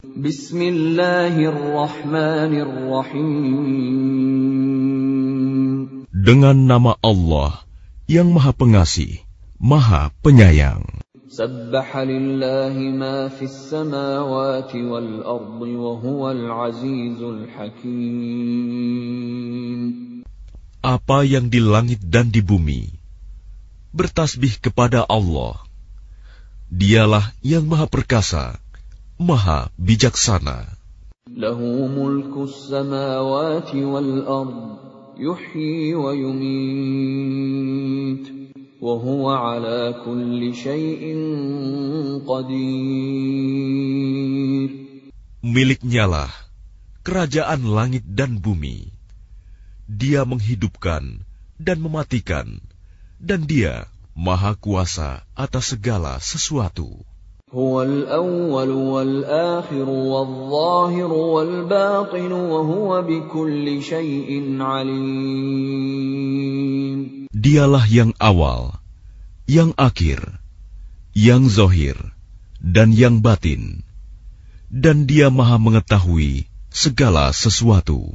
Bismillahirrahmanirrahim. Dengan nama Allah yang Maha Pengasih, Maha Penyayang. Apa yang di langit dan di bumi bertasbih kepada Allah. Dialah yang Maha Perkasa, Maha Bijaksana. Lahu mulku wal ard, yuhyi wa yumit, kulli syai'in qadir. Miliknyalah kerajaan langit dan bumi. Dia menghidupkan dan mematikan, dan dia maha kuasa atas segala sesuatu. Dialah yang awal, yang akhir, yang zohir, dan yang batin. Dan dia maha mengetahui segala sesuatu.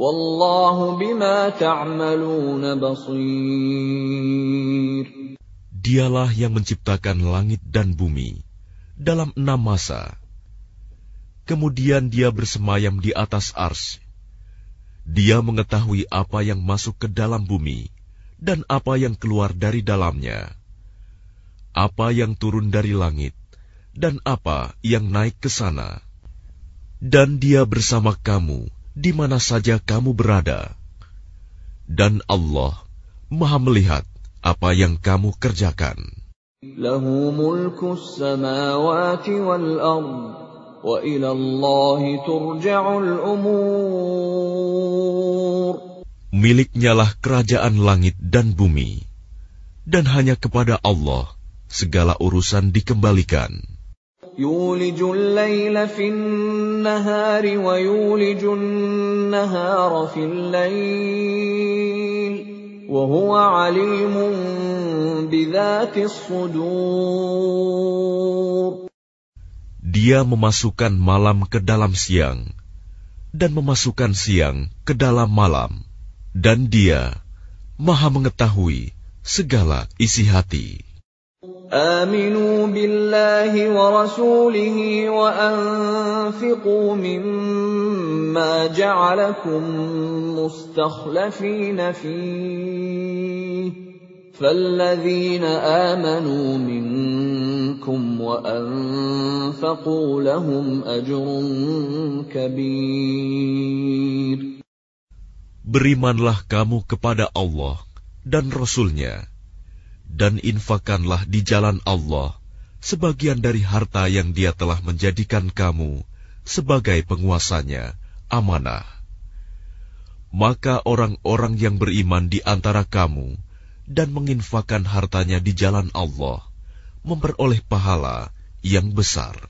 Wallahu bima ta'maluna basir. Dialah yang menciptakan langit dan bumi dalam enam masa. Kemudian dia bersemayam di atas ars. Dia mengetahui apa yang masuk ke dalam bumi dan apa yang keluar dari dalamnya. Apa yang turun dari langit dan apa yang naik ke sana. Dan dia bersama kamu di mana saja kamu berada. Dan Allah Maha melihat apa yang kamu kerjakan. Lahu mulku Miliknyalah kerajaan langit dan bumi, dan hanya kepada Allah segala urusan dikembalikan. يولج الليل في النهار ويولج النهار في الليل وهو عليم بذات الصدور Dia memasukkan malam ke dalam siang dan memasukkan siang ke dalam malam dan dia maha mengetahui segala isi hati. امنوا بالله ورسوله وانفقوا مما جعلكم مستخلفين فيه فالذين امنوا منكم وانفقوا لهم اجر كبير Berimanlah kamu kepada Allah dan Rasulnya dan infakanlah di jalan Allah sebagian dari harta yang Dia telah menjadikan kamu sebagai penguasanya, amanah. Maka orang-orang yang beriman di antara kamu dan menginfakan hartanya di jalan Allah memperoleh pahala yang besar.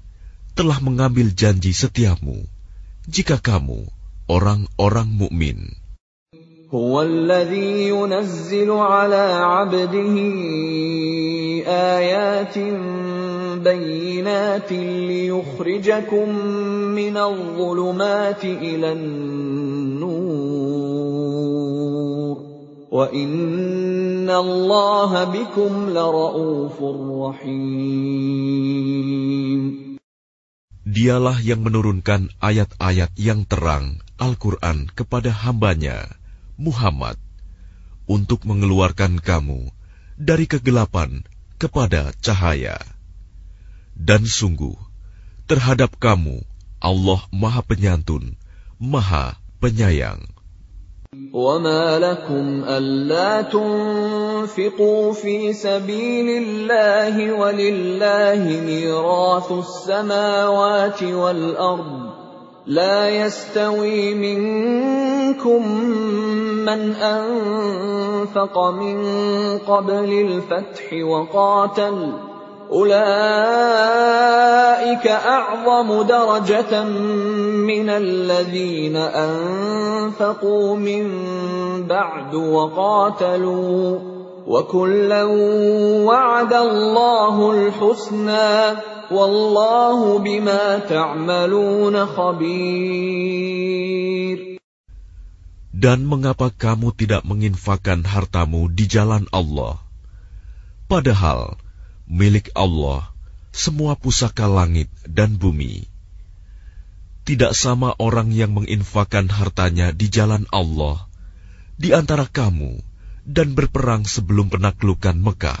telah mengambil janji setiamu jika kamu orang-orang mukmin. هو الذي ينزل على عبده آيات بينات ليخرجكم من الظلمات إلى النور وإن الله بكم لرؤوف رحيم Dialah yang menurunkan ayat-ayat yang terang Al-Quran kepada hambanya, Muhammad, untuk mengeluarkan kamu dari kegelapan kepada cahaya. Dan sungguh, terhadap kamu Allah Maha Penyantun, Maha Penyayang. وَمَا لَكُمْ أَلَّا تنفقوا في سبيل الله ولله ميراث السماوات والارض لا يستوي منكم من انفق من قبل الفتح وقاتل اولئك اعظم درجه من الذين انفقوا من بعد وقاتلوا Dan mengapa kamu tidak menginfakkan hartamu di jalan Allah? Padahal milik Allah semua pusaka langit dan bumi. Tidak sama orang yang menginfakkan hartanya di jalan Allah di antara kamu dan berperang sebelum penaklukan Mekah.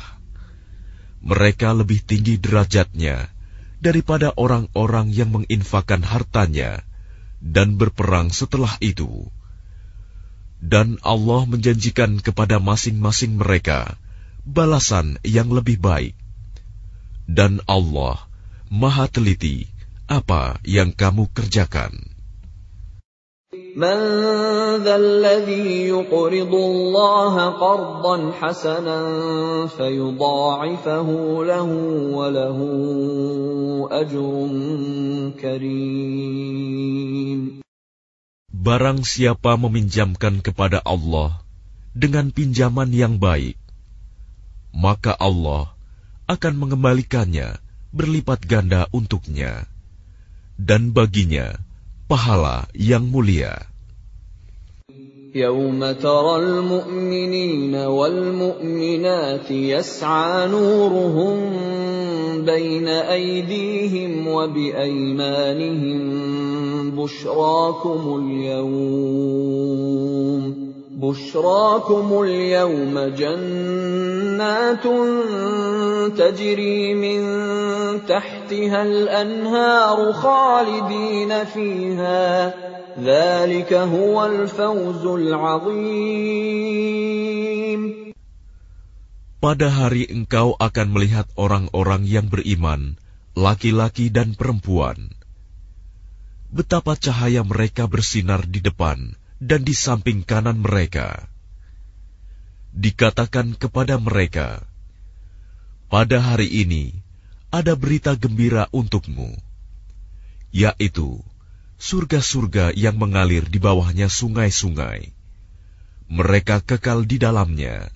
Mereka lebih tinggi derajatnya daripada orang-orang yang menginfakan hartanya dan berperang setelah itu. Dan Allah menjanjikan kepada masing-masing mereka balasan yang lebih baik. Dan Allah Maha Teliti apa yang kamu kerjakan. من ذا الذي يقرض الله قرضا فيضاعفه له وله أجر كريم Barang siapa meminjamkan kepada Allah dengan pinjaman yang baik, maka Allah akan mengembalikannya berlipat ganda untuknya. Dan baginya, pahala yang mulia. يوم ترى المؤمنين والمؤمنات يسعى نورهم بين أيديهم وبأيمانهم بشراكم اليوم بشراكم اليوم جنات تجري من تحتها الانهار خالدين فيها ذلك هو الفوز العظيم Pada hari engkau akan melihat orang-orang yang beriman, laki-laki dan perempuan. Betapa cahaya mereka bersinar di depan, dan di samping kanan mereka. Dikatakan kepada mereka, "Pada hari ini ada berita gembira untukmu, yaitu surga-surga yang mengalir di bawahnya sungai-sungai. Mereka kekal di dalamnya."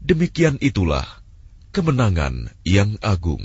Demikian itulah kemenangan yang agung.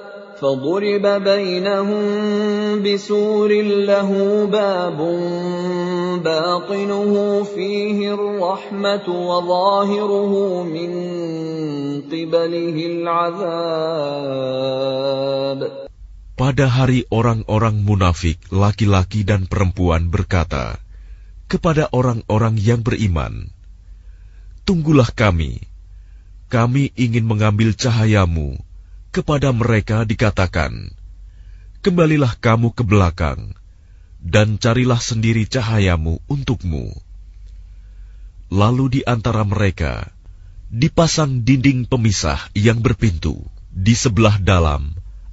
فضرب بينهم بسور له باب باطنه فيه الرحمة وظاهره من قبله العذاب Pada hari orang-orang munafik, laki-laki dan perempuan berkata kepada orang-orang yang beriman, "Tunggulah kami, kami ingin mengambil cahayamu kepada mereka dikatakan, "Kembalilah kamu ke belakang, dan carilah sendiri cahayamu untukmu." Lalu di antara mereka dipasang dinding pemisah yang berpintu. Di sebelah dalam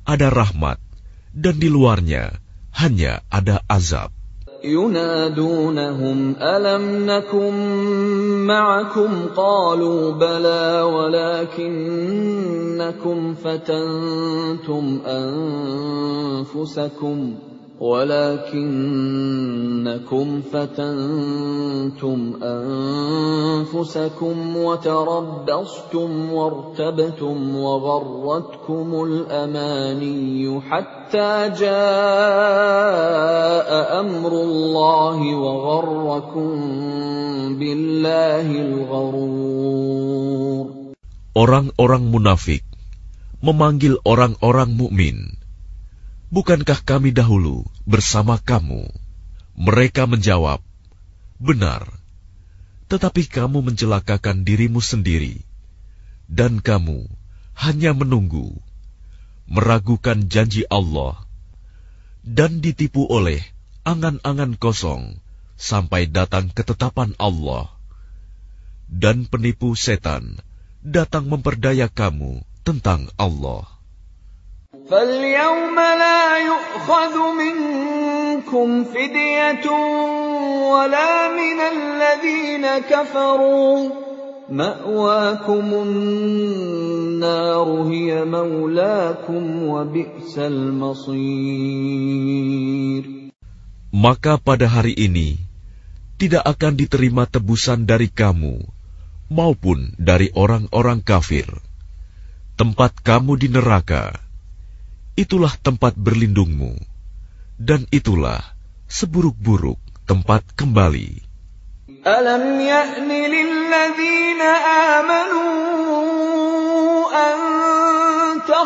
ada rahmat, dan di luarnya hanya ada azab. معكم قالوا بلى ولكنكم فتنتم انفسكم ولكنكم فتنتم انفسكم وتربصتم وارتبتم وغرتكم الاماني حتى جاء امر الله وغركم بالله الغرور Orang-orang munafik memanggil orang-orang mukmin Bukankah kami dahulu bersama kamu? Mereka menjawab, Benar, tetapi kamu mencelakakan dirimu sendiri, dan kamu hanya menunggu, meragukan janji Allah, dan ditipu oleh angan-angan kosong sampai datang ketetapan Allah, dan penipu setan datang memperdaya kamu tentang Allah. فاليوم لا يؤخذ منكم فدية ولا من الذين كفروا مأواكم النار هي مولاكم وبئس المصير Maka pada hari ini tidak akan diterima tebusan dari kamu maupun dari orang-orang kafir. Tempat kamu di neraka itulah tempat berlindungmu, dan itulah seburuk-buruk tempat kembali. Alam ya'ni lilladzina amanu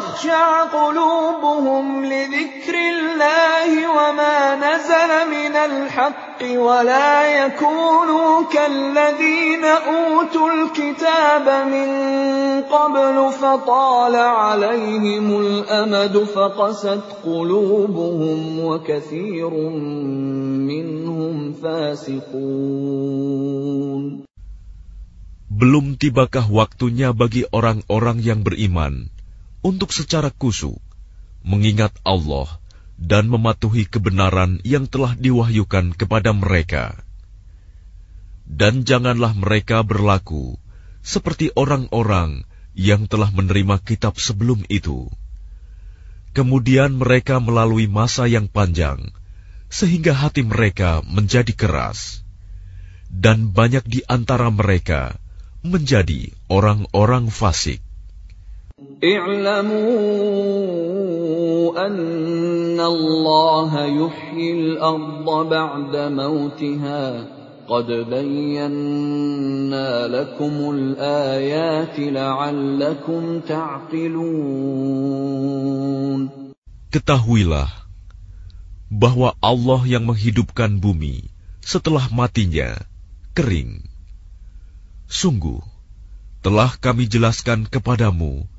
تخشع قلوبهم لذكر الله وما نزل من الحق ولا يكونوا كالذين اوتوا الكتاب من قبل فطال عليهم الامد فقست قلوبهم وكثير منهم فاسقون Belum tibakah waktunya bagi orang-orang yang beriman untuk secara kusuk mengingat Allah dan mematuhi kebenaran yang telah diwahyukan kepada mereka. Dan janganlah mereka berlaku seperti orang-orang yang telah menerima kitab sebelum itu. Kemudian mereka melalui masa yang panjang, sehingga hati mereka menjadi keras. Dan banyak di antara mereka menjadi orang-orang fasik. Ketahuilah bahwa Allah yang menghidupkan bumi setelah matinya kering. Sungguh, telah kami jelaskan kepadamu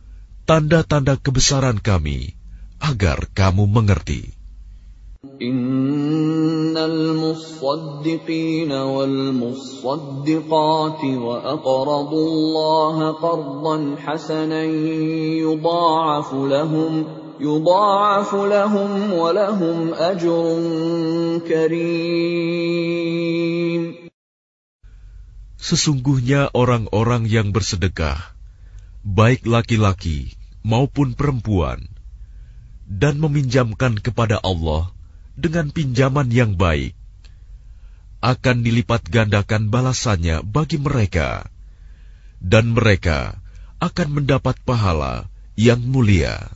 tanda-tanda kebesaran kami agar kamu mengerti. Sesungguhnya orang-orang yang bersedekah baik laki-laki maupun perempuan, dan meminjamkan kepada Allah dengan pinjaman yang baik, akan dilipat gandakan balasannya bagi mereka, dan mereka akan mendapat pahala yang mulia.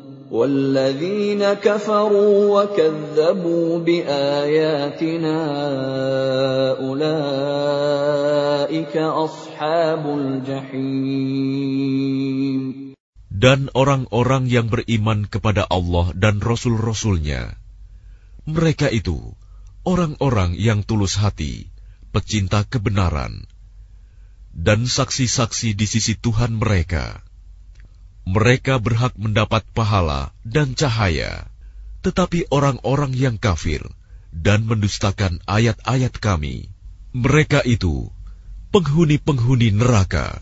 والذين كفروا وكذبوا بآياتنا أولئك أصحاب الجحيم dan orang-orang yang beriman kepada Allah dan Rasul-Rasulnya. Mereka itu orang-orang yang tulus hati, pecinta kebenaran, dan saksi-saksi di sisi Tuhan mereka mereka berhak mendapat pahala dan cahaya. Tetapi orang-orang yang kafir dan mendustakan ayat-ayat Kami, mereka itu penghuni-penghuni neraka.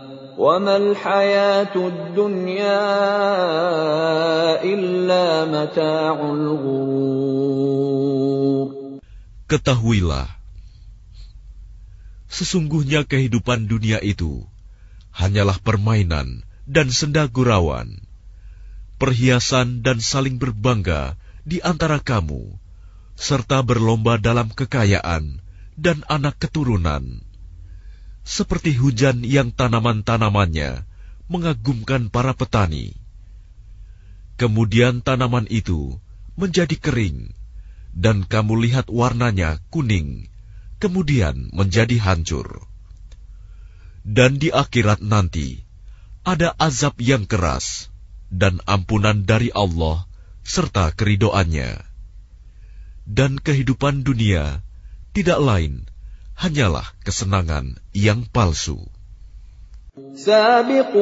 Ketahuilah, sesungguhnya kehidupan dunia itu hanyalah permainan dan senda gurauan, perhiasan dan saling berbangga di antara kamu, serta berlomba dalam kekayaan dan anak keturunan seperti hujan yang tanaman-tanamannya mengagumkan para petani. Kemudian tanaman itu menjadi kering, dan kamu lihat warnanya kuning, kemudian menjadi hancur. Dan di akhirat nanti ada azab yang keras dan ampunan dari Allah serta keridoannya. Dan kehidupan dunia tidak lain hanyalah kesenangan yang palsu. سابقوا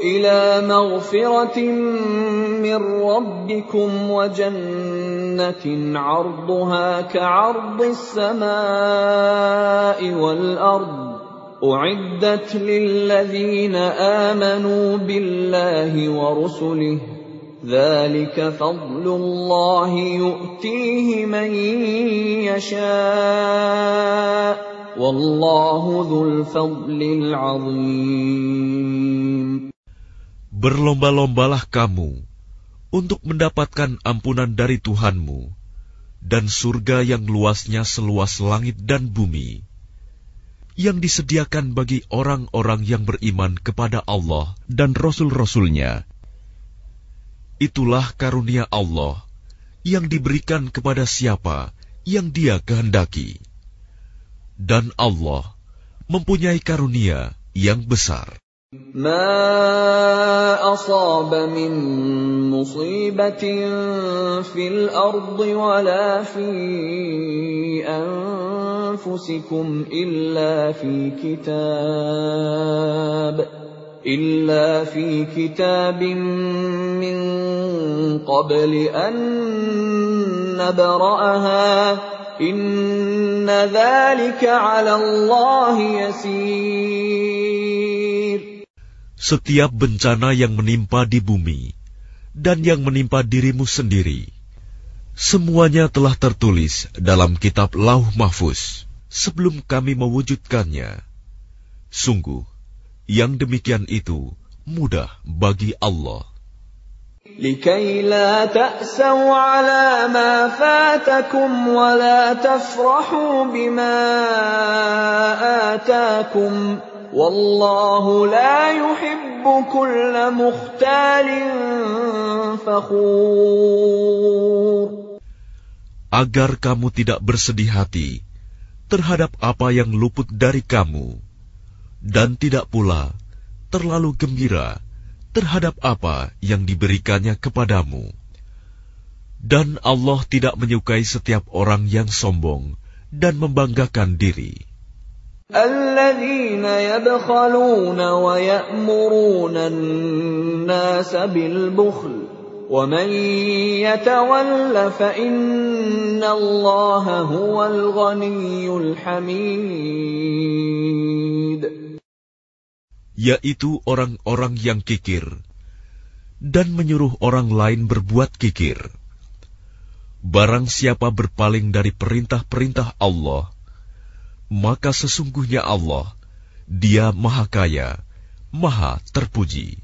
إلى مغفرة من ربكم وجنة عرضها كعرض السماء والأرض أعدت للذين آمنوا بالله ورسله ذلك فضل الله يؤتيه من يشاء والله ذو Berlomba-lombalah kamu untuk mendapatkan ampunan dari Tuhanmu dan surga yang luasnya seluas langit dan bumi yang disediakan bagi orang-orang yang beriman kepada Allah dan Rasul-Rasulnya Itulah karunia Allah yang diberikan kepada siapa yang Dia kehendaki, dan Allah mempunyai karunia yang besar. ما أصاب من مصيبة في الأرض ولا في أنفسكم إلا في كتاب قَبْلِ إِنَّ عَلَى اللَّهِ يَسِيرٌ Setiap bencana yang menimpa di bumi dan yang menimpa dirimu sendiri, semuanya telah tertulis dalam kitab Lauh Mahfuz sebelum kami mewujudkannya. Sungguh, yang demikian itu mudah bagi Allah. لكي لا تأسوا على ما فاتكم ولا تفرحوا بما آتاكم والله لا يحب كل مختال فخور Agar kamu tidak bersedih hati terhadap apa yang luput dari kamu dan tidak pula terlalu gembira terhadap apa yang diberikannya kepadamu. Dan Allah tidak menyukai setiap orang yang sombong dan membanggakan diri. الذين يبخلون yaitu orang-orang yang kikir, dan menyuruh orang lain berbuat kikir. Barang siapa berpaling dari perintah-perintah Allah, maka sesungguhnya Allah, Dia Maha Kaya, Maha Terpuji.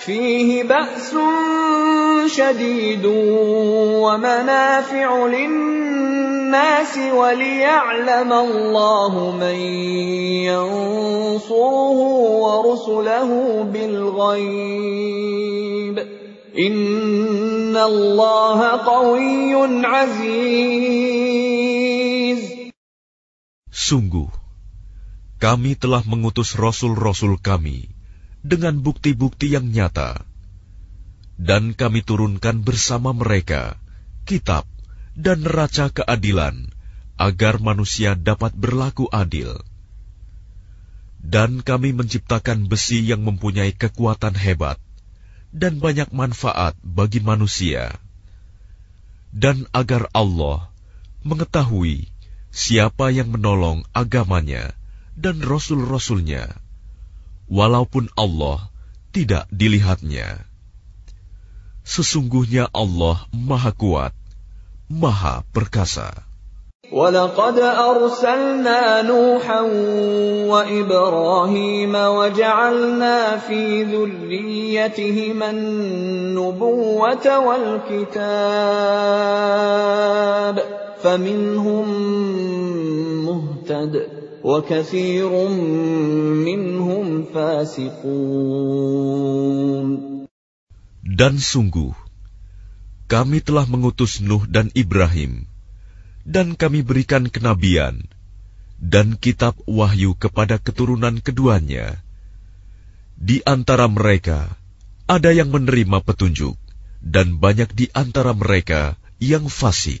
فيه بأس شديد ومنافع للناس وليعلم الله من ينصره ورسله بالغيب إن الله قوي عزيز Sungguh, kami telah mengutus rasul-rasul kami dengan bukti-bukti yang nyata. Dan kami turunkan bersama mereka kitab dan neraca keadilan agar manusia dapat berlaku adil. Dan kami menciptakan besi yang mempunyai kekuatan hebat dan banyak manfaat bagi manusia. Dan agar Allah mengetahui siapa yang menolong agamanya dan rasul-rasulnya walaupun Allah tidak dilihatnya. Sesungguhnya Allah Maha Kuat, Maha Perkasa. ولقد أرسلنا نوحا وإبراهيم وجعلنا في ذريتهما النبوة والكتاب فمنهم مهتد dan sungguh, kami telah mengutus Nuh dan Ibrahim, dan kami berikan kenabian dan kitab wahyu kepada keturunan keduanya. Di antara mereka ada yang menerima petunjuk, dan banyak di antara mereka yang fasik.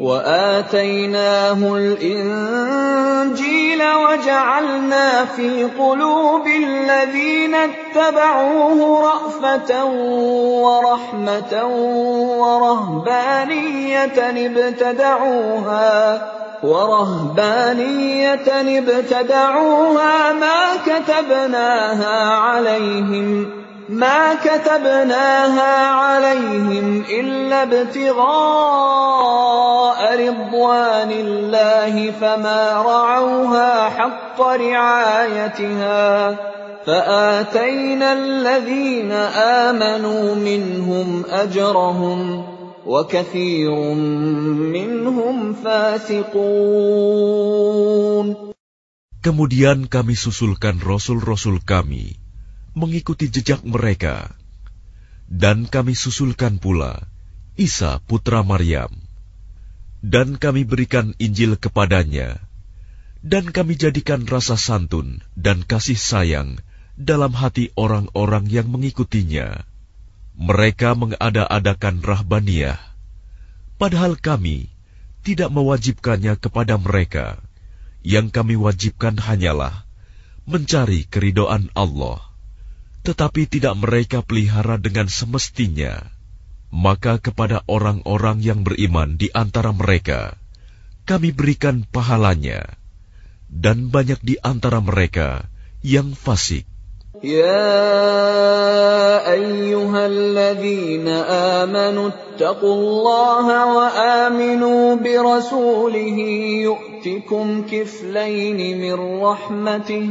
واتيناه الانجيل وجعلنا في قلوب الذين اتبعوه رافه ورحمه ورهبانيه ابتدعوها ورهبانية ابتدعوها ما كتبناها عليهم ما كتبناها عليهم إلا ابتغاء رضوان الله فما رعوها حق رعايتها فآتينا الذين آمنوا منهم أجرهم وكثير منهم فاسقون Kemudian kami susulkan rasul-rasul kami mengikuti jejak mereka. Dan kami susulkan pula Isa putra Maryam. Dan kami berikan Injil kepadanya. Dan kami jadikan rasa santun dan kasih sayang dalam hati orang-orang yang mengikutinya. Mereka mengada-adakan rahbaniah, padahal kami tidak mewajibkannya kepada mereka. Yang kami wajibkan hanyalah mencari keridoan Allah tetapi tidak mereka pelihara dengan semestinya, maka kepada orang-orang yang beriman di antara mereka, kami berikan pahalanya, dan banyak di antara mereka yang fasik. Ya ayyuhalladzina amanu attaqullaha wa aminu bi rasulihi yu'tikum kiflaini min rahmatih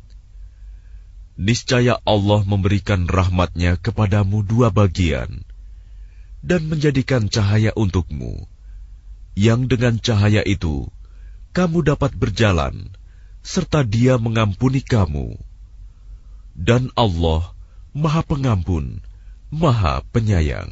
niscaya Allah memberikan rahmatnya kepadamu dua bagian, dan menjadikan cahaya untukmu, yang dengan cahaya itu kamu dapat berjalan, serta dia mengampuni kamu. Dan Allah Maha Pengampun, Maha Penyayang.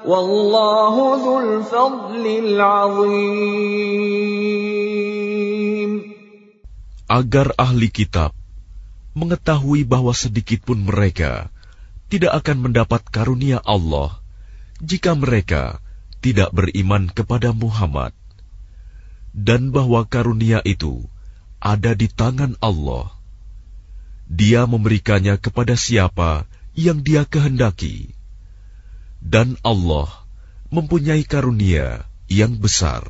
Wallahu fadlil azim. Agar ahli kitab mengetahui bahwa sedikitpun mereka tidak akan mendapat karunia Allah jika mereka tidak beriman kepada Muhammad dan bahwa karunia itu ada di tangan Allah. Dia memberikannya kepada siapa yang Dia kehendaki dan Allah mempunyai karunia yang besar.